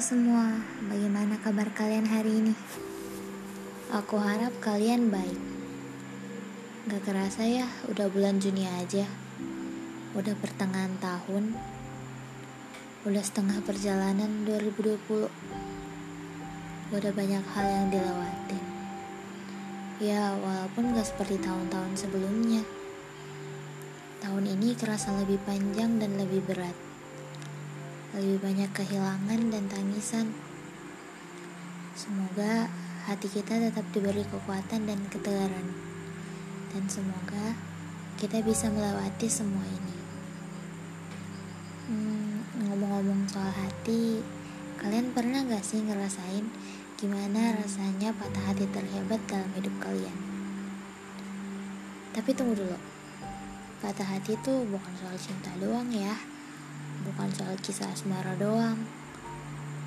Semua, bagaimana kabar kalian hari ini? Aku harap kalian baik. Gak kerasa ya, udah bulan Juni aja. Udah pertengahan tahun. Udah setengah perjalanan 2020. Udah banyak hal yang dilewatin. Ya, walaupun gak seperti tahun-tahun sebelumnya. Tahun ini kerasa lebih panjang dan lebih berat lebih banyak kehilangan dan tangisan. Semoga hati kita tetap diberi kekuatan dan ketegaran, dan semoga kita bisa melewati semua ini. Hmm, ngomong-ngomong soal hati, kalian pernah gak sih ngerasain gimana rasanya patah hati terhebat dalam hidup kalian? Tapi tunggu dulu, patah hati itu bukan soal cinta doang ya bukan soal kisah asmara doang.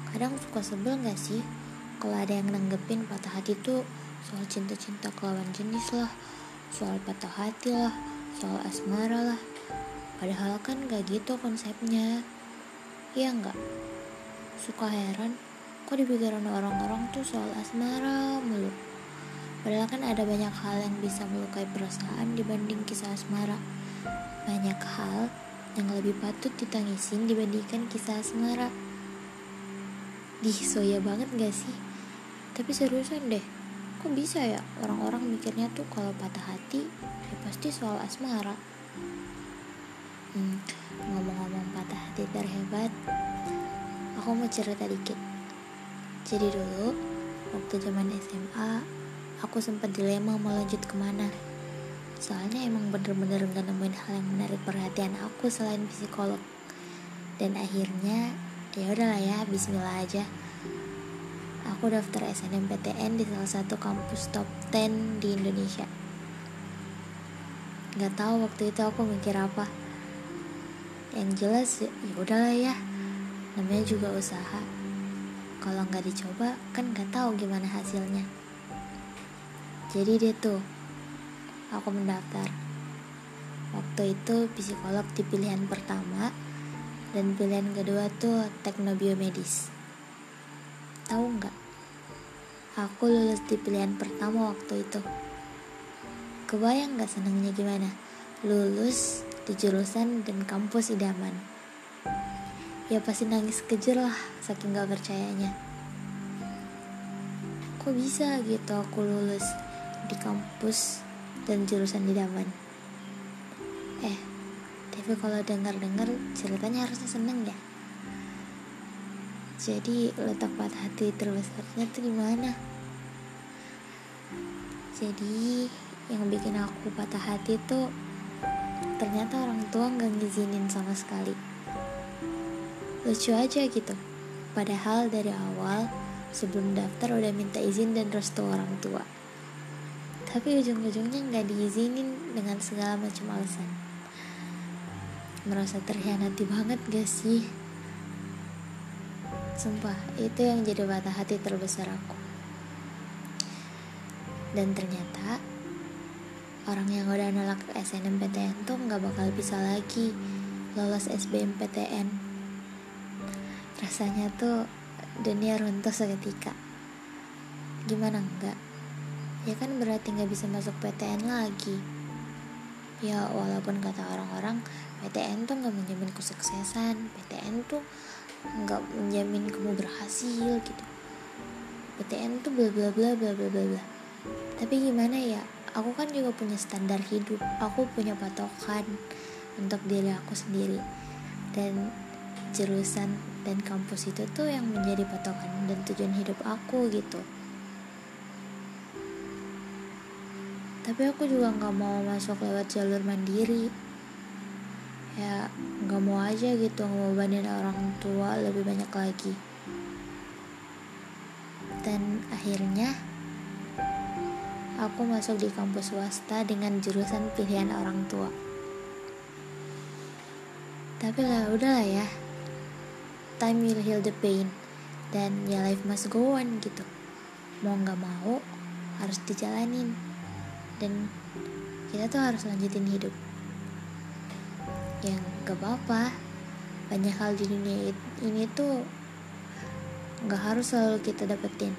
Kadang suka sebel gak sih? Kalau ada yang nanggepin patah hati tuh soal cinta-cinta kelawan jenis lah soal patah hati lah soal asmara lah. Padahal kan gak gitu konsepnya. Iya nggak? Suka heran kok di pikiran orang-orang tuh soal asmara mulu? Padahal kan ada banyak hal yang bisa melukai perasaan dibanding kisah asmara. Banyak hal yang lebih patut ditangisin dibandingkan kisah asmara. Dih, soya banget gak sih? Tapi seriusan deh, kok bisa ya orang-orang mikirnya tuh kalau patah hati ya pasti soal asmara. Hmm, ngomong-ngomong patah hati terhebat, aku mau cerita dikit. Jadi dulu, waktu zaman SMA, aku sempat dilema mau lanjut ke mana soalnya emang bener-bener gak nemuin hal yang menarik perhatian aku selain psikolog. Dan akhirnya ya udahlah ya Bismillah aja. Aku daftar SNMPTN di salah satu kampus top 10 di Indonesia. Gak tahu waktu itu aku mikir apa. Yang jelas ya udahlah ya. Namanya juga usaha. Kalau nggak dicoba kan nggak tahu gimana hasilnya. Jadi deh tuh aku mendaftar. Waktu itu psikolog di pilihan pertama dan pilihan kedua tuh teknobiomedis. Tahu nggak? Aku lulus di pilihan pertama waktu itu. Kebayang nggak senangnya gimana? Lulus di jurusan dan kampus idaman. Ya pasti nangis kejer lah saking gak percayanya. Kok bisa gitu aku lulus di kampus dan jurusan di Daman. Eh, tapi kalau dengar-dengar ceritanya harusnya seneng ya. Jadi letak patah hati terbesarnya tuh di mana? Jadi yang bikin aku patah hati tuh ternyata orang tua nggak ngizinin sama sekali. Lucu aja gitu. Padahal dari awal sebelum daftar udah minta izin dan restu orang tua tapi ujung-ujungnya nggak diizinin dengan segala macam alasan. Merasa terhianati banget gak sih? Sumpah itu yang jadi patah hati terbesar aku. Dan ternyata orang yang udah nolak SNMPTN tuh nggak bakal bisa lagi lolos SBMPTN rasanya tuh dunia runtuh seketika. Gimana enggak ya kan berarti nggak bisa masuk PTN lagi. Ya walaupun kata orang-orang PTN tuh nggak menjamin kesuksesan. PTN tuh nggak menjamin kamu berhasil gitu. PTN tuh bla bla bla bla bla bla bla. Tapi gimana ya aku kan juga punya standar hidup. Aku punya patokan untuk diri aku sendiri. Dan jurusan dan kampus itu tuh yang menjadi patokan dan tujuan hidup aku gitu tapi aku juga nggak mau masuk lewat jalur mandiri. Ya nggak mau aja gitu ngebebanin orang tua lebih banyak lagi. Dan akhirnya aku masuk di kampus swasta dengan jurusan pilihan orang tua. Tapi lah udahlah ya. Time will heal the pain. Dan ya life must go on gitu. Mau nggak mau harus dijalanin dan kita tuh harus lanjutin hidup. Yang gak apa-apa. Banyak hal di dunia ini tuh nggak harus selalu kita dapetin.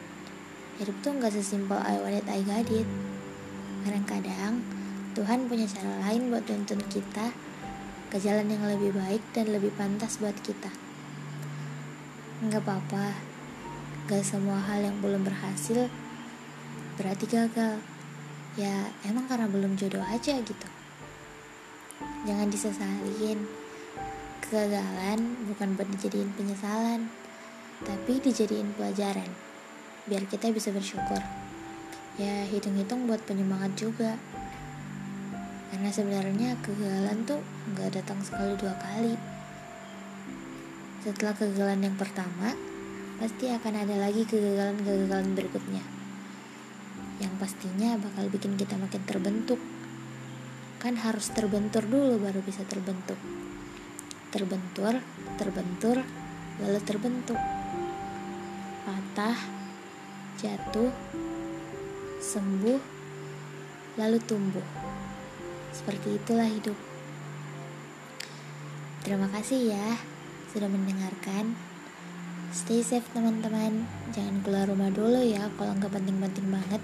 Hidup tuh nggak sesimpel I want it I got it. Kadang-kadang Tuhan punya cara lain buat tuntun kita ke jalan yang lebih baik dan lebih pantas buat kita. Nggak apa-apa. Gak semua hal yang belum berhasil berarti gagal ya emang karena belum jodoh aja gitu. Jangan disesalin kegagalan bukan buat dijadiin penyesalan tapi dijadiin pelajaran biar kita bisa bersyukur. Ya hitung-hitung buat penyemangat juga. Karena sebenarnya kegagalan tuh nggak datang sekali dua kali. Setelah kegagalan yang pertama pasti akan ada lagi kegagalan-kegagalan berikutnya yang pastinya bakal bikin kita makin terbentuk. Kan harus terbentur dulu baru bisa terbentuk. Terbentur terbentur lalu terbentuk. Patah jatuh sembuh lalu tumbuh. Seperti itulah hidup. Terima kasih ya sudah mendengarkan. Stay safe teman-teman. Jangan keluar rumah dulu ya kalau nggak penting-penting banget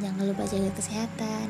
jangan lupa jaga kesehatan